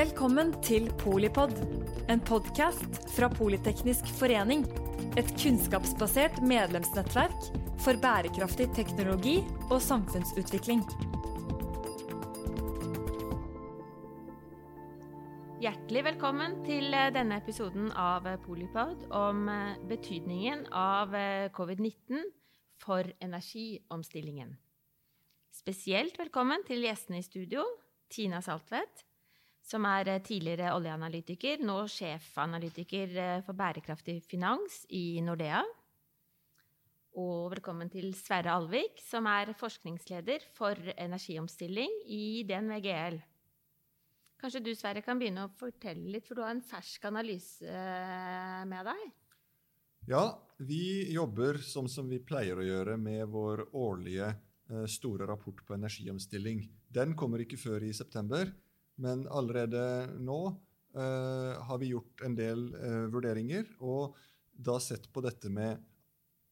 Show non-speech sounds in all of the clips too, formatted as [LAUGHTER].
Velkommen til Polipod, en podkast fra Politeknisk forening. Et kunnskapsbasert medlemsnettverk for bærekraftig teknologi og samfunnsutvikling. Hjertelig velkommen til eh, denne episoden av eh, Polipod om eh, betydningen av covid-19 for energiomstillingen. Spesielt velkommen til gjestene i studio, Tina Saltvedt, som er tidligere oljeanalytiker, nå sjefanalytiker for bærekraftig finans i Nordea. Og velkommen til Sverre Alvik, som er forskningsleder for energiomstilling i DNVGL. Kanskje du, Sverre, kan begynne å fortelle litt, for du har en fersk analyse eh, med deg? Ja, vi jobber som, som vi pleier å gjøre med vår årlige eh, store rapport på energiomstilling. Den kommer ikke før i september, men allerede nå eh, har vi gjort en del eh, vurderinger og da sett på dette med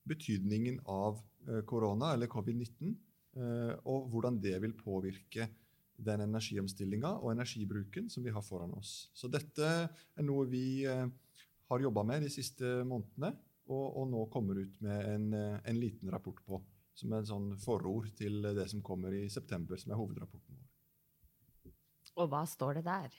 betydningen av eh, korona, eller covid-19, eh, og hvordan det vil påvirke den energiomstillinga og energibruken som vi har foran oss. Så dette er noe vi eh, har jobba med de siste månedene, og, og, nå kommer ut med en, en liten rapport på. Som er en sånn forord til det som kommer i september, som er hovedrapporten. Og hva står det der?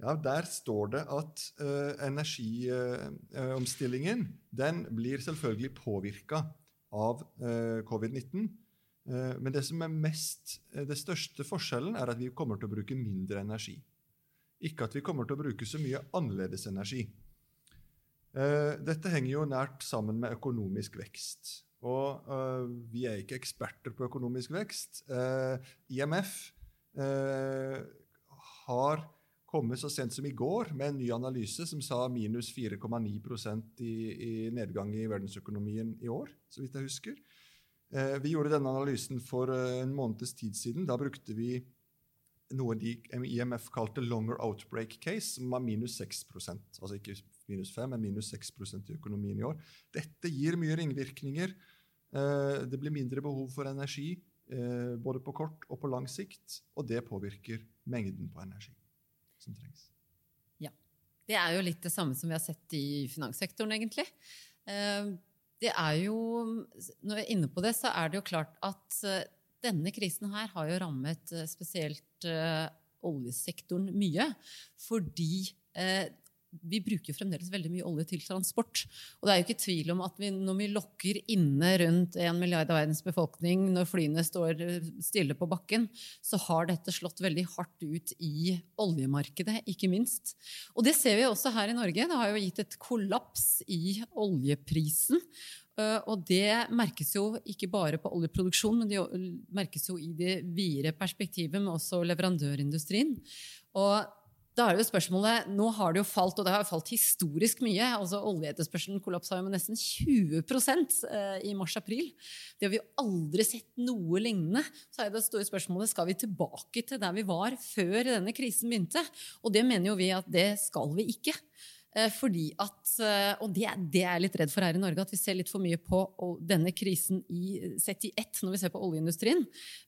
Ja, Der står det at uh, energiomstillingen uh, den blir selvfølgelig påvirka av uh, covid-19. Eh, men det som er mest, eh, det største forskjellen er at vi kommer til å bruke mindre energi. Ikke at vi kommer til å bruke så mye annerledes energi. Eh, dette henger jo nært sammen med økonomisk vekst. Og vi er ikke eksperter på økonomisk vekst. IMF har kommet så sent som i går med en ny analyse som sa minus 4,9 i, i nedgang i verdensøkonomien i år, så vidt jeg husker. Eh, vi gjorde denne analysen for eh, en måneds tid siden. Da brukte vi noe de IMF kalte 'longer outbreak case', som var minus 6% Altså ikke minus 5, men minus 6% i økonomien i år. Dette gir mye ringvirkninger. Eh, det blir mindre behov for energi både på kort og på lang sikt, og det påvirker mengden på energi som trengs. Ja. Det er jo litt det samme som vi har sett i finanssektoren, egentlig det er jo Når vi er inne på det, så er det jo klart at eh, denne krisen her har jo rammet eh, spesielt oljesektoren mye. Fordi vi bruker fremdeles veldig mye olje til transport. Og det er jo ikke tvil om at vi, når vi lokker inne rundt en milliard av verdens befolkning, når flyene står stille på bakken, så har dette slått veldig hardt ut i oljemarkedet, ikke minst. Og det ser vi også her i Norge. Det har jo gitt et kollaps i oljeprisen. Eh, og det merkes jo ikke bare på oljeproduksjon, men det merkes jo i det videre perspektivet med også leverandørindustrien. Og da er jo spørsmålet, Nå har det jo falt, og det har falt historisk mye. altså Oljeetterspørselen kollapsa med nesten 20 eh, i mars-april. Det har vi jo aldri sett noe lignende. Så er det store spørsmålet skal vi tilbake til der vi var før denne krisen begynte. Og det mener jo vi at det skal vi ikke. Eh, fordi at, eh, Og det, det, er jeg litt redd for her i Norge, at vi ser litt for mye på denne krisen i, sett i ett når vi ser på oljeindustrien.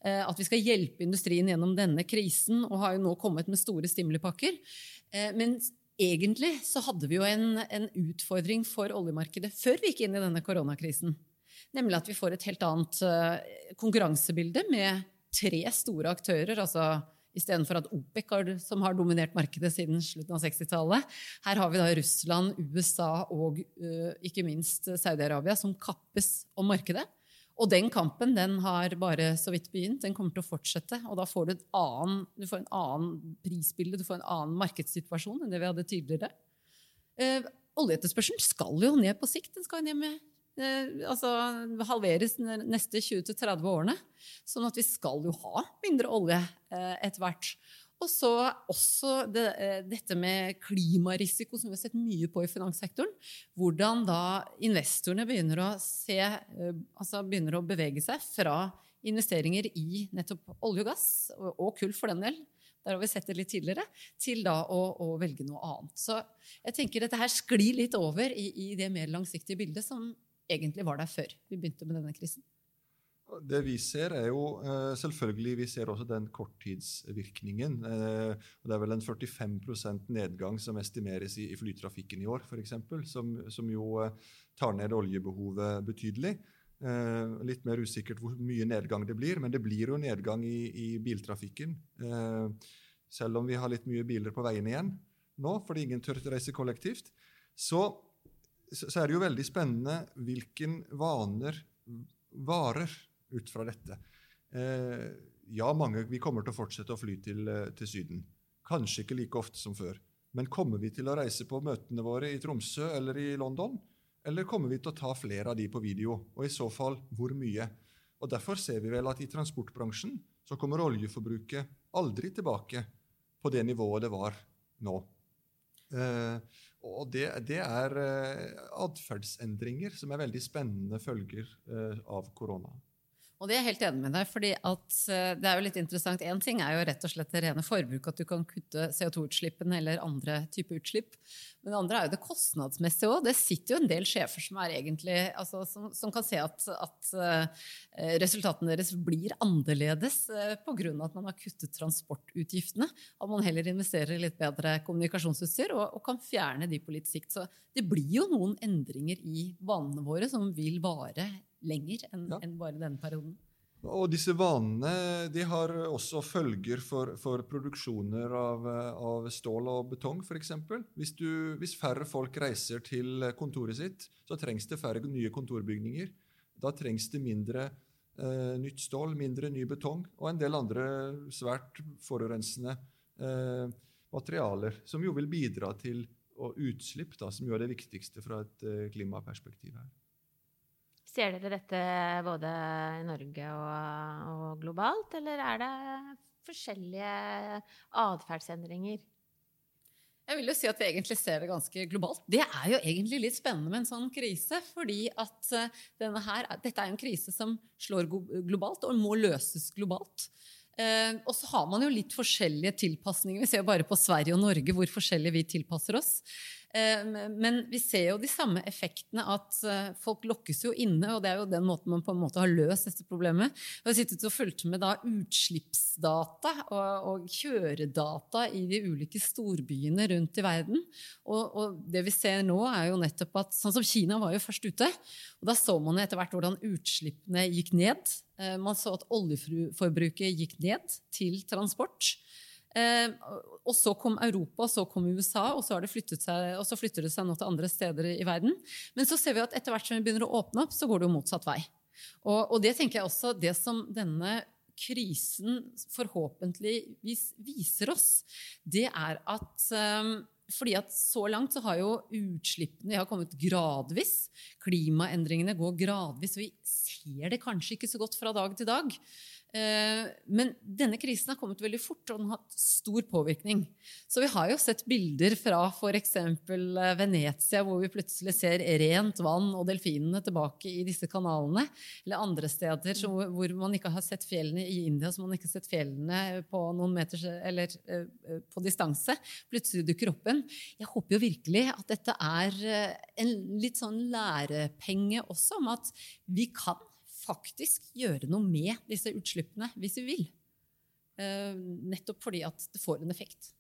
Eh, at vi skal hjelpe industrien gjennom denne krisen, og har jo nå kommet med store stimulipakker. Men egentlig så hadde vi jo en, en utfordring for oljemarkedet før vi gikk inn i denne koronakrisen. Nemlig at vi får et helt annet konkurransebilde med tre store aktører. altså istedenfor at OPEC, har, som har dominert markedet siden slutten av 60-tallet. Her har vi da Russland, USA og uh, ikke minst Saudi-Arabia som kappes om markedet. Og den kampen den har bare så vidt begynt. Den kommer til å fortsette. Og da får du, annen, du får en annen prisbilde, du får en annen markedssituasjon enn det vi hadde tidligere. Eh, oljeetterspørselen skal jo ned på sikt. Den skal ned med Eh, altså halveres de neste 20-30 årene. Sånn at vi skal jo ha mindre olje eh, etter hvert. Og så også det, eh, dette med klimarisiko, som vi har sett mye på i finanssektoren. Hvordan da investorene begynner å se Altså begynner å bevege seg fra investeringer i nettopp olje og gass, og kull for den del, der har vi sett det litt tidligere, til da å, å, velge noe annet. Så jeg tenker dette her sklir litt over i, i det mer langsiktige bildet som egentlig var der før vi begynte med denne krisen. Det vi ser, er jo eh, selvfølgelig Vi ser også den korttidsvirkningen. Eh, Det er vel en 45% nedgang som estimeres i, flytrafikken i år, f.eks., som, som jo eh, tar ned oljebehovet betydelig. litt mer usikkert hvor mye nedgang det blir, men det blir jo nedgang i, i biltrafikken. selv om vi har litt mye biler på veiene igjen nå, fordi ingen tør reise kollektivt. Så, så er det jo veldig spennende hvilken vaner varer ut fra dette. Eh, ja, mange, vi kommer til å fortsette å fly til, eh, til, Syden. Kanskje ikke like ofte som før. Men kommer vi til å reise på møtene våre i Tromsø eller i London? Eller kommer vi til å ta flere av de på video? Og i så fall, hvor mye? Og Derfor ser vi vel at i transportbransjen så kommer oljeforbruket aldri tilbake på det nivået det var nå. Eh, og det, det er eh, atferdsendringer som er veldig spennende følger eh, av korona. Og det er jeg helt enig med deg, fordi eh, det er jo litt interessant. Én ting er jo rett og slett det rene forbruket, at du kan kutte CO2-utslippene eller andre typer utslipp. Men det andre er jo det kostnadsmessige òg. Det sitter jo en del sjefer som, egentlig, altså, som, som kan se at, at uh, resultatene deres blir annerledes uh, pga. at man har kuttet transportutgiftene. At man heller investerer i litt bedre kommunikasjonsutstyr og, og, kan fjerne de på litt sikt. Så det blir jo noen endringer i vanene våre som vil vare lenger enn ja. en bare denne perioden. Og disse vanene de har også følger for, for produksjoner av, av, stål og betong, f.eks. Hvis, hvis færre folk reiser til kontoret sitt, så trengs det færre nye kontorbygninger. Da trengs det mindre eh, nytt stål, mindre ny betong og en del andre svært forurensende eh, materialer, som jo vil bidra til utslipp, da, som jo er det viktigste fra et eh, klimaperspektiv her. Ser dere dette både i Norge og, og globalt, eller er det forskjellige atferdsendringer? Jeg vil jo si at vi egentlig ser det ganske globalt. Det er jo egentlig litt spennende med en sånn krise. fordi at eh, her, dette er en krise som slår globalt og må løses globalt. Eh, og så har man jo litt forskjellige tilpasninger. Vi ser jo bare på Sverige og Norge hvor forskjellig vi tilpasser oss. Eh, men vi ser jo de samme effektene, at eh, folk lokkes jo inne. Og det er jo den måten man på en måte har løst dette problemet. Jeg har sittet og fulgt med da utslippsdata og, og, kjøredata i de ulike storbyene rundt i verden. Og, og, det vi ser nå, er jo nettopp at sånn som Kina var jo først ute. Og da så man etter hvert hvordan utslippene gikk ned. Eh, man så at oljeforbruket gikk ned til transport. Eh, og så kom Europa, og så kom USA, og så, seg, og så, flytter det seg nå til andre steder i verden. Men så ser vi at etter hvert som vi begynner å åpne opp, så går det jo motsatt vei. Og, og det tenker jeg også, det som denne krisen forhåpentligvis viser oss, det er at um, fordi at Så langt så har jo utslippene har kommet gradvis. Klimaendringene går gradvis. Vi ser det kanskje ikke så godt fra dag til dag. Eh, men denne krisen har kommet veldig fort, og den har hatt stor påvirkning. Så vi har jo sett bilder fra f.eks. Eh, Venezia, hvor vi plutselig ser rent vann og delfinene tilbake i disse kanalene. Eller andre steder hvor man ikke har sett fjellene i India, så man ikke har sett fjellene på noen meter eller eh, på distanse. Plutselig dukker opp en. Jeg håper jo virkelig at dette er en litt sånn lærepenge også, om at vi kan faktisk gjøre noe med disse utslippene hvis vi vil. Uh, nettopp fordi at det får en effekt.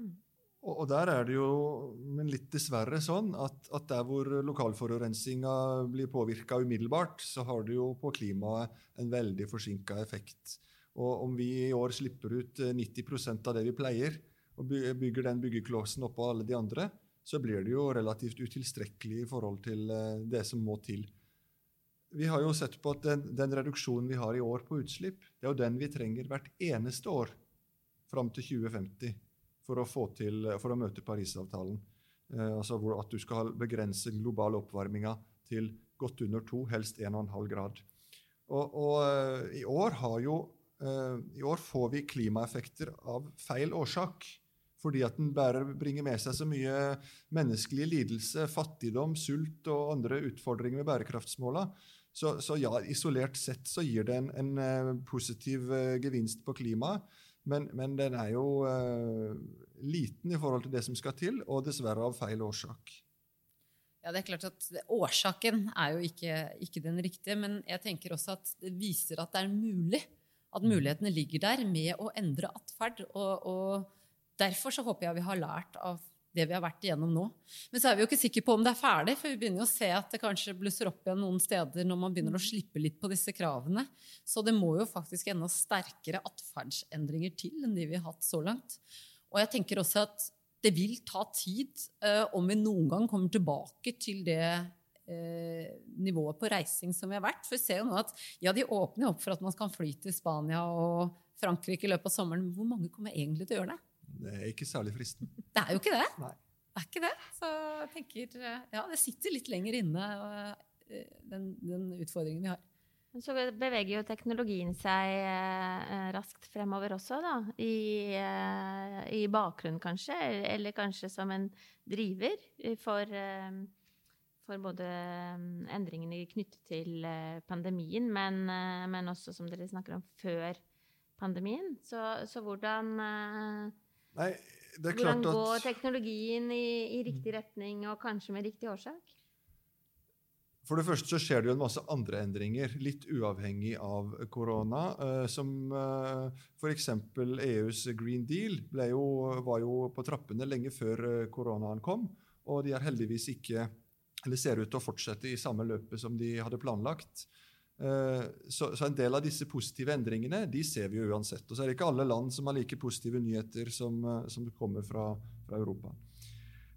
Mm. Og, der er det jo, men litt dessverre sånn, at, at der hvor lokalforurensinga blir påvirka umiddelbart, så har det jo på klimaet en veldig forsinka effekt. Og om vi i år slipper ut 90 eh, av det vi pleier, og bygger den byggeklåsen oppå alle de andre, så blir det jo relativt utilstrekkelig i forhold til eh, det som må til vi har jo sett på at den, den, reduksjonen vi har i år på utslipp, det er jo den vi trenger hvert eneste år fram til 2050 for å, til, for å møte Parisavtalen. Eh, altså at du skal begrense den globale oppvarminga til godt under to, helst 1,5 grad. Og, og uh, i, år jo, eh, i år får vi klimaeffekter av feil årsak. Fordi at den bærer, bringer med seg så mye menneskelig lidelse, fattigdom, sult og andre utfordringer med bærekraftsmåla så, så, ja, isolert sett så gir det en, en uh, positiv uh, gevinst på klimaet, men, men, den er jo uh, liten i forhold til det som skal til, og dessverre av feil årsak. Ja, det er klart at Årsaken er jo ikke, ikke, den riktige, men jeg tenker også at det viser at det er mulig. At mm. mulighetene ligger der med å endre atferd. Og, og, derfor så håper jeg vi har lært av det vi har vært igjennom nå. Men så er vi jo ikke sikre på om det er ferdig, for vi begynner jo å se at det kanskje blusser opp igjen noen steder når man begynner å slippe litt på disse kravene. Så det må jo faktisk enda sterkere atferdsendringer til enn de vi har hatt så langt. Og jeg tenker også at det vil ta tid eh, om vi noen gang kommer tilbake til det eh, nivået på reising som vi har vært. For vi ser jo nå at ja, de åpner opp for at man kan fly til Spania og Frankrike i løpet av sommeren. Hvor mange kommer egentlig til å gjøre det? Det er ikke særlig fristende. Det er jo ikke det. Nei. Det er ikke det. Så jeg tenker eh, Ja, det sitter litt lenger inne, den, den utfordringen vi har. Så beveger jo teknologien seg eh, raskt fremover også, da. I, eh, I, bakgrunnen, kanskje. Eller kanskje som en driver for, eh, for både eh, endringene knyttet til eh, pandemien, men, eh, men, også, som dere snakker om, før pandemien. Så, så hvordan Nei, hvordan går teknologien i, i riktig retning, og kanskje med riktig årsak? For det første så skjer det jo en masse andre endringer, litt uavhengig av korona. Eh, som eh, f.eks. EUs Green Deal jo, var jo på trappene lenge før eh, koronaen kom. Og de er heldigvis ikke, eller ser ut til å fortsette i samme løpet som de hadde planlagt. Eh, så, så, en del av disse positive endringene de ser vi jo uansett. Og så er det ikke alle land som har like positive nyheter som, eh, som kommer fra, fra Europa.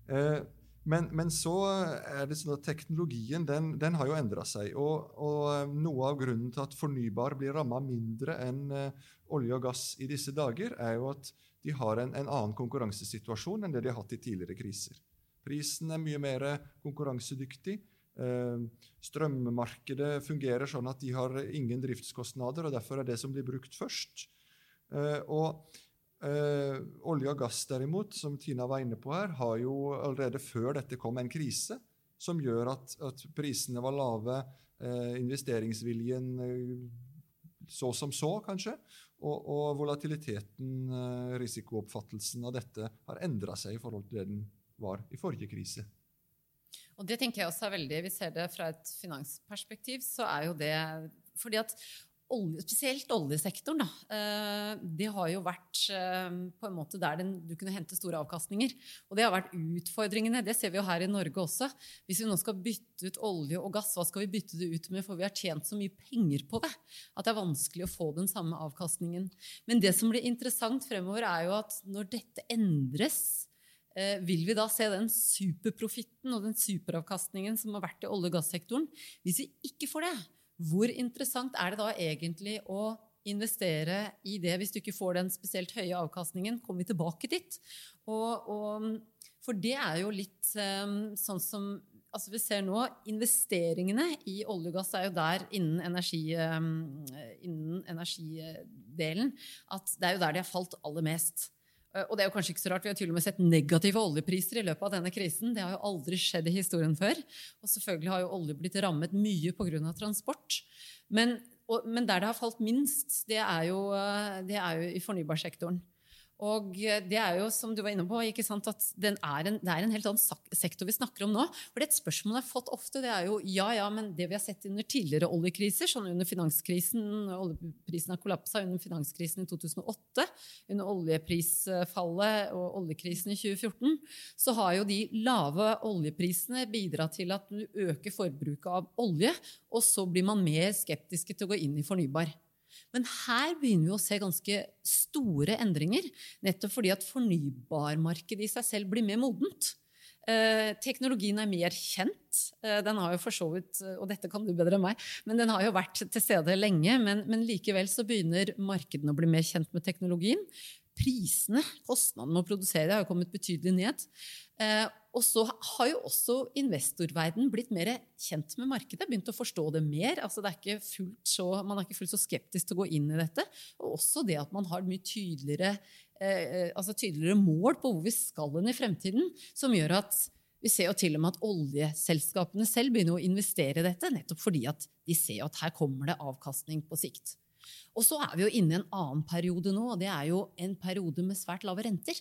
Eh, men, men, så er det sånn at teknologien den, den har jo endra seg. Og, og, noe av grunnen til at fornybar blir ramma mindre enn olje og gass i disse dager, er jo at de har en, en, annen konkurransesituasjon enn det de har hatt i tidligere kriser. Prisen er mye mer konkurransedyktig. Uh, strømmarkedet fungerer sånn at de har ingen driftskostnader, og derfor er det som blir brukt først. Uh, og Eh, olje og gass, derimot, som Tina var inne på her, har jo allerede før dette kom en krise som gjør at, at prisene var lave, eh, investeringsviljen eh, så som så, kanskje, og, og volatiliteten, eh, risikooppfattelsen av dette, har endra seg i forhold til det den var i forrige krise. Og det tenker jeg også er veldig, Vi ser det fra et finansperspektiv, så er jo det fordi at olje, spesielt oljesektoren, da, eh, det har jo vært eh, på en måte der den, du kunne hente store avkastninger. Og det har vært utfordringene. Det ser vi jo her i Norge også. Hvis vi nå skal bytte ut olje og gass, hva skal vi bytte det ut med? For vi har tjent så mye penger på det at det er vanskelig å få den samme avkastningen. Men det som blir interessant fremover, er jo at når dette endres, vil vi da se den superprofitten og den superavkastningen som har vært i olje- og gassektoren? Hvis vi ikke får det, hvor interessant er det da egentlig å investere i det hvis du ikke får den spesielt høye avkastningen? Kommer vi tilbake dit? Og, og, for det er jo litt um, sånn som altså vi ser nå, Investeringene i olje og gass er jo der innen, energi, um, innen energidelen at det er jo der de har falt aller mest. Eh, og det er jo kanskje ikke så rart, Vi har til og med sett negative oljepriser i løpet av denne krisen. Det har jo aldri skjedd i historien før. Og selvfølgelig har jo olje blitt rammet mye pga. transport. Men, og, men, der det har falt minst, det er jo, eh, det er jo i fornybarsektoren. Og det er jo, som du var inne på, ikke sant, at er en, det er en helt annen sektor vi snakker om nå. For et spørsmål jeg har fått ofte, det er jo ja, ja, men det vi har sett under tidligere oljekriser, sånn under finanskrisen, oljeprisen har kollapsa under finanskrisen i 2008, under oljeprisfallet og oljekrisen i 2014, så har jo de lave oljeprisene bidratt til at du øker forbruket av olje, og så blir man mer skeptiske til å gå inn i fornybar. Men her begynner vi å se ganske store endringer, nettopp fordi at fornybarmarkedet i seg selv blir mer modent. Eh, teknologien er mer kjent. Eh, den har jo for så vidt, og dette kan du bedre enn meg, men den har jo vært til stede lenge. Men, men likevel så begynner markedene å bli mer kjent med teknologien. Prisene, kostnadene med å produsere, har jo kommet betydelig ned. Eh, og så har jo også investorverden blitt mer kjent med markedet, begynt å forstå det mer. Altså det er så, man er ikke fullt så skeptisk til å gå inn i dette. Og også det at man har mye tydeligere, eh, altså tydeligere mål på hvor vi skal hen i fremtiden, som gjør at vi ser jo til og med at oljeselskapene selv begynner å investere i dette, nettopp fordi at de ser at her kommer det avkastning på sikt. Og så er vi jo inne i en annen periode nå, og det er jo en periode med svært lave renter.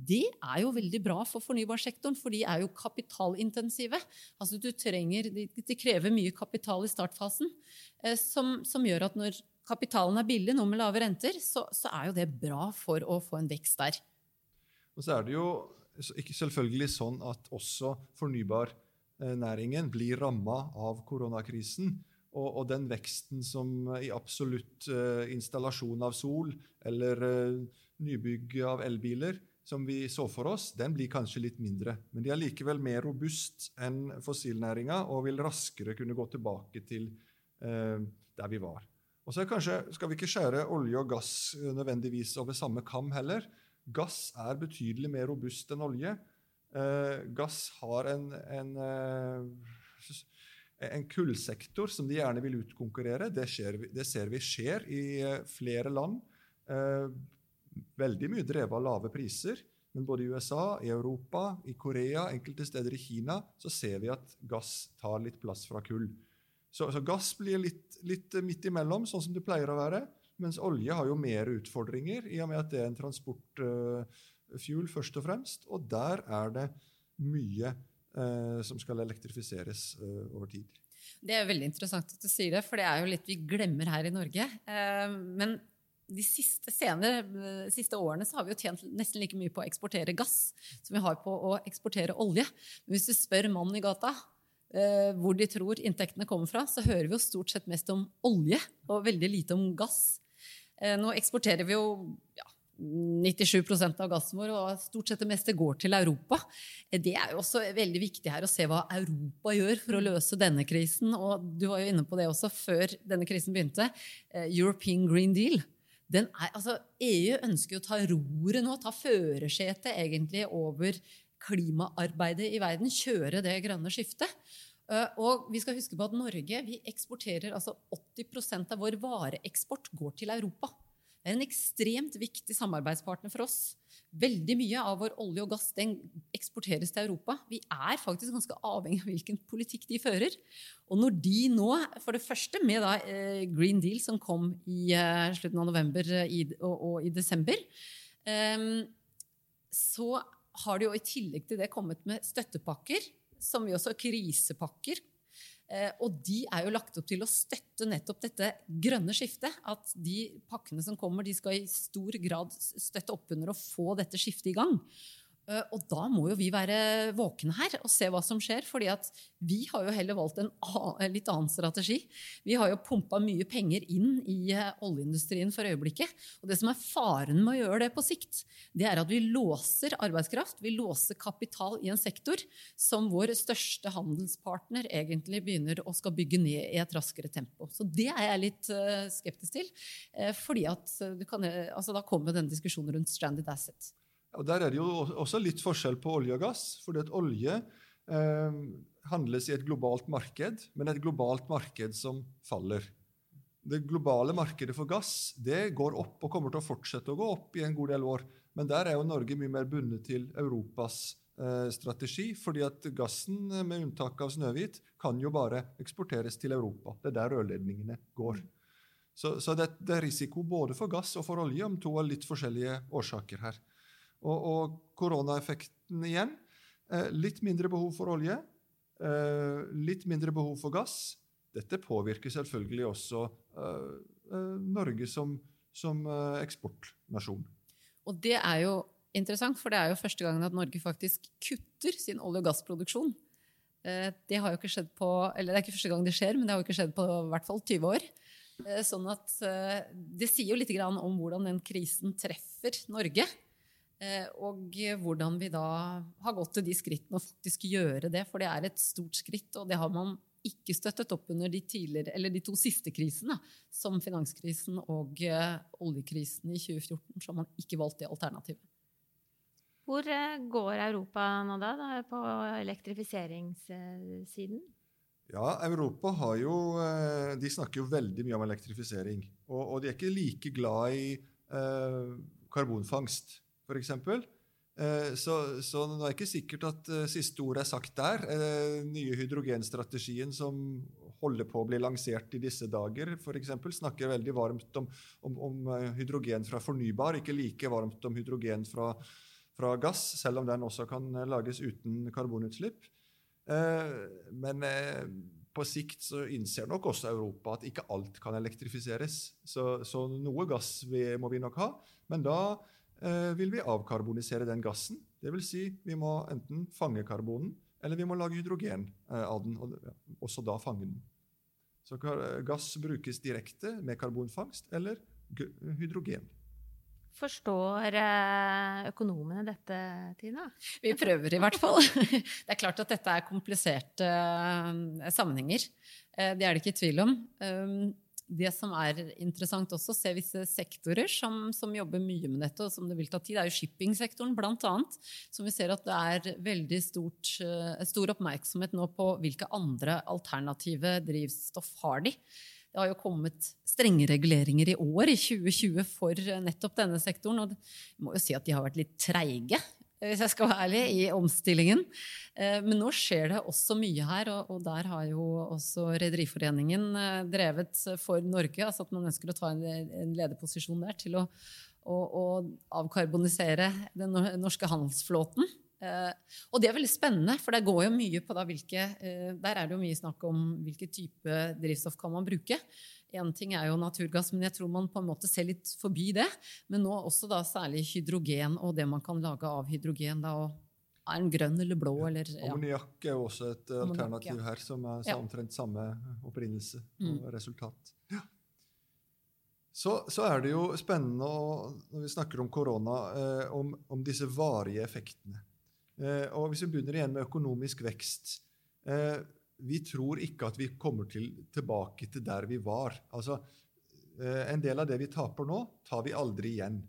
Det er jo veldig bra for fornybarsektoren, for de er jo kapitalintensive. Altså du trenger, De krever mye kapital i startfasen, eh, som, som gjør at når kapitalen er billig, nå med lave renter, så, så, er jo det bra for å få en vekst der. Og så er det jo ikke selvfølgelig sånn at også fornybarnæringen blir ramma av koronakrisen. Og, og, den veksten som i absolutt uh, installasjon av sol eller uh, nybygg av elbiler som vi så for oss, den blir kanskje litt mindre. Men de er likevel mer robust enn fossilnæringa og vil raskere kunne gå tilbake til eh, der vi var. Og så kanskje, skal vi ikke skjære olje og gass eh, nødvendigvis over samme kam heller. Gass er betydelig mer robust enn olje. Eh, gass har en, en, eh, en, kullsektor som de gjerne vil utkonkurrere. Det, skjer, det ser vi skjer i eh, flere land. Eh, veldig mye drevet av lave priser. Men både i USA, i Europa, i Korea, enkelte steder i Kina, så ser vi at gass tar litt plass fra kull. Så, så gass blir litt, litt, midt imellom, sånn som det pleier å være. Mens olje har jo mer utfordringer, i og med at det er en transportfuel uh, først og fremst. Og der er det mye uh, som skal elektrifiseres uh, over tid. Det er veldig interessant at du sier det, for det er jo litt vi glemmer her i Norge. Eh, men de siste, senere, eh, siste, årene så har vi jo tjent nesten like mye på å eksportere gass som vi har på å eksportere olje. Men hvis du spør mannen i gata eh, hvor de tror inntektene kommer fra, så hører vi jo stort sett mest om olje og veldig lite om gass. Eh, nå eksporterer vi jo ja, 97 av gassen vår, og stort sett det meste går til Europa. Eh, det er jo også veldig viktig her å se hva Europa gjør for å løse denne krisen. Og du var jo inne på det også før denne krisen begynte. Eh, European Green Deal er, altså, EU ønsker å ta roret nå, ta førersetet egentlig over klimaarbeidet i verden. Kjøre det grønne skiftet. Eh, og vi skal huske på at Norge vi eksporterer altså 80% av vår vareeksport går til Europa. Det er en ekstremt viktig samarbeidspartner for oss. Veldig mye av vår olje og gass den eksporteres til Europa. Vi er faktisk ganske avhengig av hvilken politikk de fører. Og når de nå, for det første med da, eh, Green Deal, som kom i eh, slutten av november eh, og, i desember, eh, så har de jo i tillegg til det kommet med støttepakker, som vi også krisepakker, og de er jo lagt opp til å støtte nettopp dette grønne skiftet. At de pakkene som kommer, de skal i stor grad støtte opp under å få dette skiftet i gang. Eh, og da må jo vi være våkne her og se hva som skjer. fordi vi har jo heller valgt en litt annen strategi. Vi har jo pumpa mye penger inn i eh, oljeindustrien for øyeblikket. Og det som er faren med å gjøre det på sikt, det er at vi låser arbeidskraft. Vi låser kapital i en sektor som vår største handelspartner egentlig begynner å skal bygge ned i et raskere tempo. Så det er jeg litt eh, skeptisk til. fordi at kan, altså da kommer denne diskusjonen rundt stranded assets. Og Der er det jo også litt forskjell på olje og gass. fordi olje eh, handles i et globalt marked, men et globalt marked som faller. Det globale markedet for gass det går opp og kommer til å fortsette å gå opp i en god del år. Men der er jo Norge mye mer bundet til Europas eh, strategi. fordi at gassen, med unntak av Snøhvit, kan jo bare eksporteres til Europa. Det er der rørledningene går. Så, så det, det, er risiko både for gass og for olje, om to av litt forskjellige årsaker her. Og, og koronaeffekten igjen. Eh, litt mindre behov for olje, eh, litt mindre behov for gass. Dette påvirker selvfølgelig også eh, Norge som, som eksportnasjon. Og det er jo interessant, for det er jo første gangen at Norge faktisk kutter sin olje- og gassproduksjon. Det har jo ikke skjedd på, eller det er ikke første gang det skjer, men det har jo ikke skjedd på i hvert fall 20 år. Sånn at Det sier jo litt om hvordan den krisen treffer Norge. Eh, og hvordan vi da har gått til de skrittene å faktisk gjøre det. For det er et stort skritt, og det har man ikke støttet opp under de, de to siste krisene, som finanskrisen og uh, oljekrisen i 2014. Så har man ikke valgt det alternativet. Hvor uh, går Europa nå, da, da på elektrifiseringssiden? Ja, Europa har jo De snakker jo veldig mye om elektrifisering. Og, og de er ikke like glad i karbonfangst f.eks. Eh, så, så det er ikke sikkert at uh, siste ord er sagt der. Den nye hydrogenstrategien som holder på å bli lansert i disse dager, f.eks., snakker veldig varmt om, om, om, hydrogen fra fornybar, ikke like varmt om hydrogen fra, fra gass, selv om den også kan lages uten karbonutslipp. Men på sikt så innser nok også Europa at ikke alt kan elektrifiseres. Så, så noe gass vi, må vi nok ha. Men da eh, vil vi avkarbonisere den gassen. Dvs. Si vi må enten fange karbonen, eller vi må lage hydrogen eh, av den. og også da fange den. Så gass brukes direkte med karbonfangst eller hydrogen. Forstår eh, økonomene dette, Tina? Vi prøver i hvert fall. [LAUGHS] Det er klart at dette er kompliserte eh, sammenhenger. Eh, det er det ikke tvil om. Det som er interessant også, se visse sektorer som, som, jobber mye med dette, og som det vil ta tid, det er jo shippingsektoren bl.a. Som vi ser at det er veldig stort, stor oppmerksomhet nå på hvilke andre alternative drivstoff har de. Det har jo kommet strenge reguleringer i år, i 2020, for nettopp denne sektoren. Og jeg må jo si at de har vært litt treige, hvis jeg skal være ærlig, i omstillingen. Eh, men nå skjer det også mye her, og der har jo også Rederiforeningen eh, drevet for Norge, altså at man ønsker å ta en lederposisjon der til å, å, å avkarbonisere den norske handelsflåten. Uh, og det er veldig spennende, for der, går jo mye på da hvilke Der er det jo mye snakk om hvilken type drivstoff kan man bruke. Én ting er jo naturgass, men jeg tror man på en måte ser litt forbi det. Men nå også da særlig hydrogen og det man kan lage av hydrogen. da, og er den grønn eller blå? Eller, ja. Ammoniakk er jo også et alternativ ja. her, som er omtrent samme opprinnelse og mm. resultat. Ja. Så, så, er det jo spennende å, når vi snakker om korona, eh, om, om disse varige effektene. Eh, og hvis vi begynner igjen med økonomisk vekst eh, Vi tror ikke at vi kommer til, tilbake til der vi var. Altså, eh, En del av det vi taper nå, tar vi aldri igjen.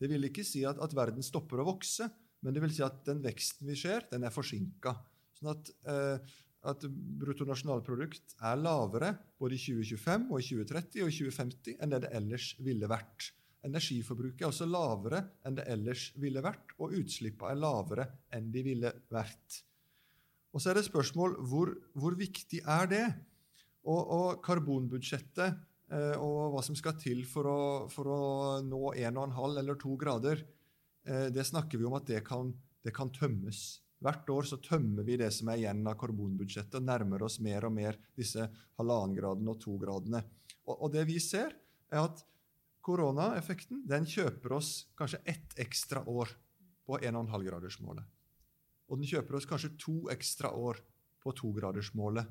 Det vil ikke si at, at verden stopper å vokse, men det vil si at den veksten vi ser, den er forsinka. Sånn at, at bruttonasjonalprodukt er lavere både i 2025 og i 2030 og i 2050 enn det det ellers ville vært. Energiforbruket er også lavere enn det ellers ville vært, og utslippene er lavere enn de ville vært. Og Så er det spørsmål hvor, hvor viktig er det? Og, og karbonbudsjettet eh, og hva som skal til for å, for å nå 1,5 eller 2 grader, eh, det snakker vi om at det kan, det kan tømmes. Hvert år så tømmer vi det som er igjen av karbonbudsjettet, og nærmer oss mer og mer disse halvannengradene og togradene. Og, og det vi ser, er at Koronaeffekten den kjøper oss kanskje ett ekstra år på 1,5-gradersmålet. Og den kjøper oss kanskje to ekstra år på togradersmålet.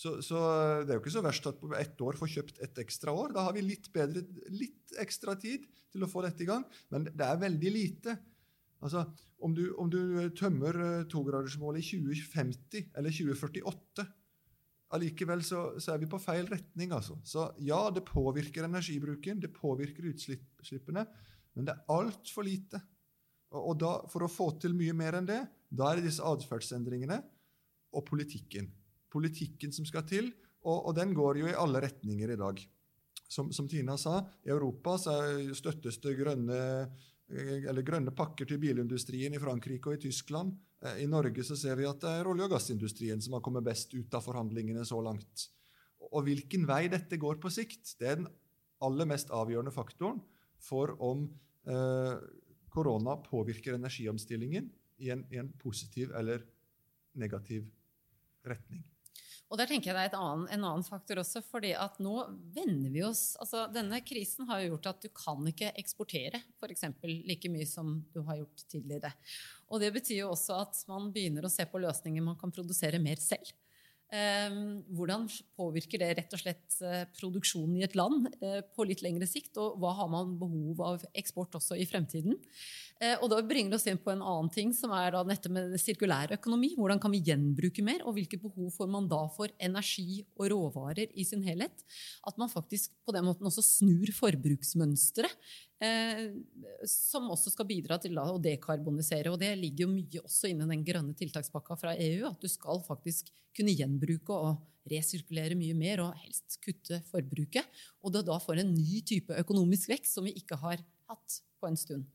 Så, så det er jo ikke så verst at på ett år får kjøpt ett ekstra år. Da har vi litt, bedre, litt ekstra tid til å få dette i gang, men det er veldig lite. Altså, om du, om du tømmer eh, togradersmålet i 2050 eller 2048 allikevel så, så, er vi på feil retning. altså. Så ja, det påvirker energibruken, det påvirker utslippene, men det er altfor lite. Og, da, For å få til mye mer enn det, da er det disse atferdsendringene og politikken. Politikken som skal til, og, og, den går jo i alle retninger i dag. Som, som Tina sa, i Europa støttes det grønne, grønne pakker til bilindustrien i Frankrike og i Tyskland. Eh, I Norge så ser vi at det er olje- og gassindustrien som har kommet best ut av forhandlingene så langt. Og hvilken vei dette går på sikt, det er den aller mest avgjørende faktoren for om eh, korona påvirker energiomstillingen i en, i en positiv eller negativ retning. Og der tenker jeg det er annen, en annen faktor også, fordi at nå vender vi oss altså Denne krisen har jo gjort at du kan ikke eksportere f.eks. like mye som du har gjort tidligere. Og det betyr jo også at man begynner å se på løsninger man kan produsere mer selv. Ehm, hvordan påvirker det rett og slett eh, produksjonen i et land eh, på litt lengre sikt? Og hva har man behov av eksport også i fremtiden? Eh, og da bringer det oss inn på en annen ting, som er da dette med sirkulær økonomi. Hvordan kan vi gjenbruke mer, og hvilke behov får man da for energi og råvarer i sin helhet? At man faktisk på den måten også snur forbruksmønsteret som også skal bidra til å dekarbonisere. Og det ligger jo mye også innen den grønne tiltakspakka fra EU, at du skal faktisk kunne gjenbruke og resirkulere mye mer, og helst kutte forbruket. Og da får en ny type økonomisk vekst som vi ikke har hatt på en stund.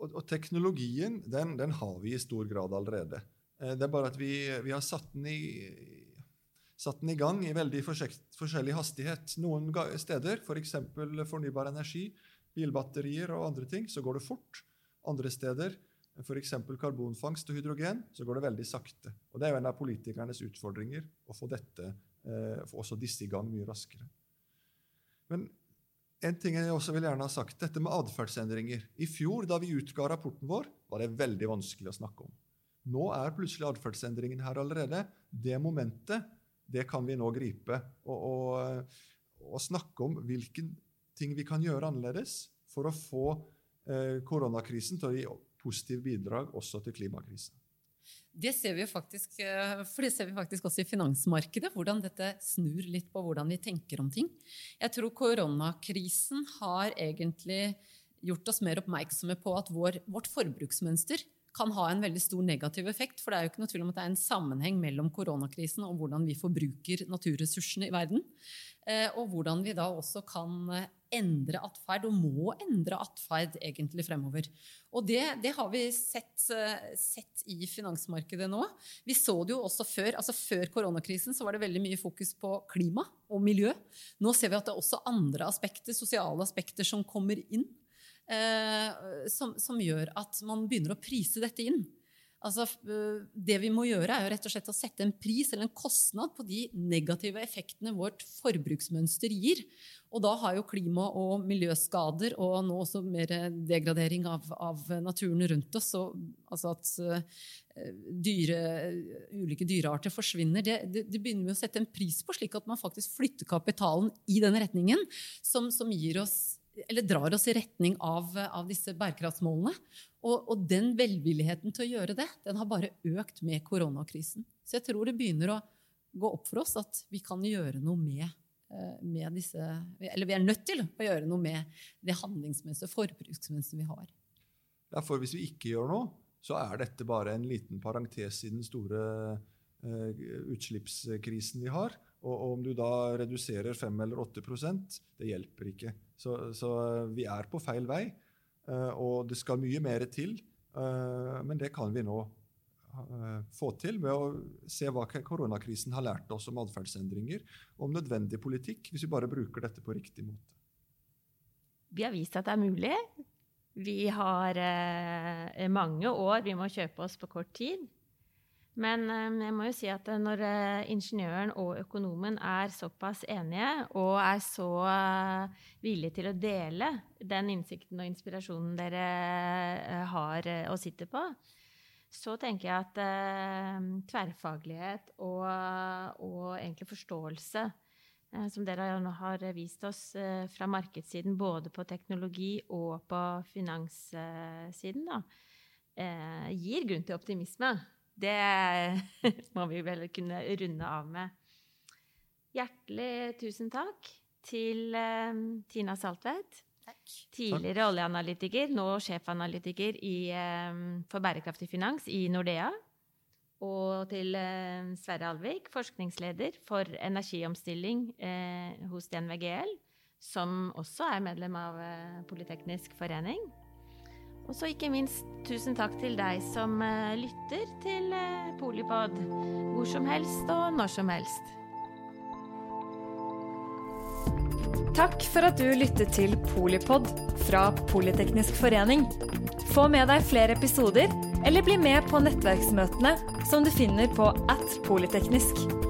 Og, og teknologien den, den, har vi i stor grad allerede. Eh, det er bare at vi, vi har satt den i satt den i gang i veldig forskjellig hastighet. Noen steder, f.eks. For fornybar energi, bilbatterier og andre ting, så går det fort. Andre steder f.eks. karbonfangst og hydrogen, så går det veldig sakte. Og Det er jo en av politikernes utfordringer å få, dette, eh, få også disse i gang mye raskere. Men en ting jeg også vil gjerne ha sagt, dette med atferdsendringer. I fjor, da vi utga rapporten vår, var det veldig vanskelig å snakke om. Nå er plutselig atferdsendringen her allerede. Det momentet det kan vi nå gripe og, og, og snakke om hvilke ting vi kan gjøre annerledes for å få eh, koronakrisen til å gi positive bidrag også til klimakrisen. Det ser vi faktisk, eh, for det ser vi faktisk også i finansmarkedet, hvordan dette snur litt på hvordan vi tenker om ting. Jeg tror koronakrisen har egentlig gjort oss mer oppmerksomme på at vår, vårt forbruksmønster kan ha en veldig stor negativ effekt. For det er jo ikke noe tvil om at det er en sammenheng mellom koronakrisen og hvordan vi forbruker naturressursene i verden. Eh, og hvordan vi da også kan eh, endre atferd, og må endre atferd egentlig fremover. Og det, det har vi sett, eh, sett, i finansmarkedet nå. Vi så det jo også før. altså Før koronakrisen så var det veldig mye fokus på klima og miljø. Nå ser vi at det er også andre aspekter, sosiale aspekter som kommer inn. Eh, som, som, gjør at man begynner å prise dette inn. Altså, eh, det vi må gjøre, er jo rett og slett å sette en pris eller en kostnad på de negative effektene vårt forbruksmønster gir. Og da har jo klima- og miljøskader og nå også mer degradering av, av naturen rundt oss, og, altså at uh, dyre, ulike dyrearter forsvinner, det, det, det, begynner vi å sette en pris på, slik at man faktisk flytter kapitalen i den retningen som, som gir oss eller drar oss i retning av, av disse bærekraftsmålene. Og, og, den velvilligheten til å gjøre det, den har bare økt med koronakrisen. Så jeg tror det begynner å gå opp for oss at vi kan gjøre noe med, eh, med disse Eller vi er nødt til å gjøre noe med det handlingsmønsteret, forbruksmønsteret vi har. Ja, for hvis vi ikke gjør noe, så er dette bare en liten parentes i den store uh, utslippskrisen vi har. Og, og, om du da reduserer 5 eller 8% det hjelper ikke. Så, så, vi er på feil vei, og det skal mye mer til. Eh, men det kan vi nå eh, få til ved å se hva koronakrisen har lært oss om atferdsendringer, om nødvendig politikk, hvis vi bare bruker dette på riktig måte. Vi har vist at det er mulig. Vi har mange år vi må kjøpe oss på kort tid. Men eh, jeg må jo si at eh, når eh, ingeniøren og økonomen er såpass enige og er så villige til å dele den innsikten og inspirasjonen dere har og sitter på, så tenker jeg at tverrfaglighet og, og, egentlig forståelse, som dere har vist oss fra markedssiden, både på teknologi og på finanssiden, da, gir grunn til optimisme. Det [LAUGHS] må vi vel kunne runde av med. Hjertelig tusen takk til um, Tina Saltvedt. Takk. Tidligere oljeanalytiker, nå sjefanalytiker i, um, for bærekraftig finans i Nordea. Og til uh, Sverre Alvik, forskningsleder for energiomstilling hos DNVGL, som også er medlem av Politeknisk forening. Og så ikke minst tusen takk til deg som uh, lytter til uh, Polipod hvor som helst og når som helst. Takk for at du lyttet til Polipod fra Politeknisk forening. Få med deg flere episoder, eller bli med på nettverksmøtene som du finner på at polyteknisk.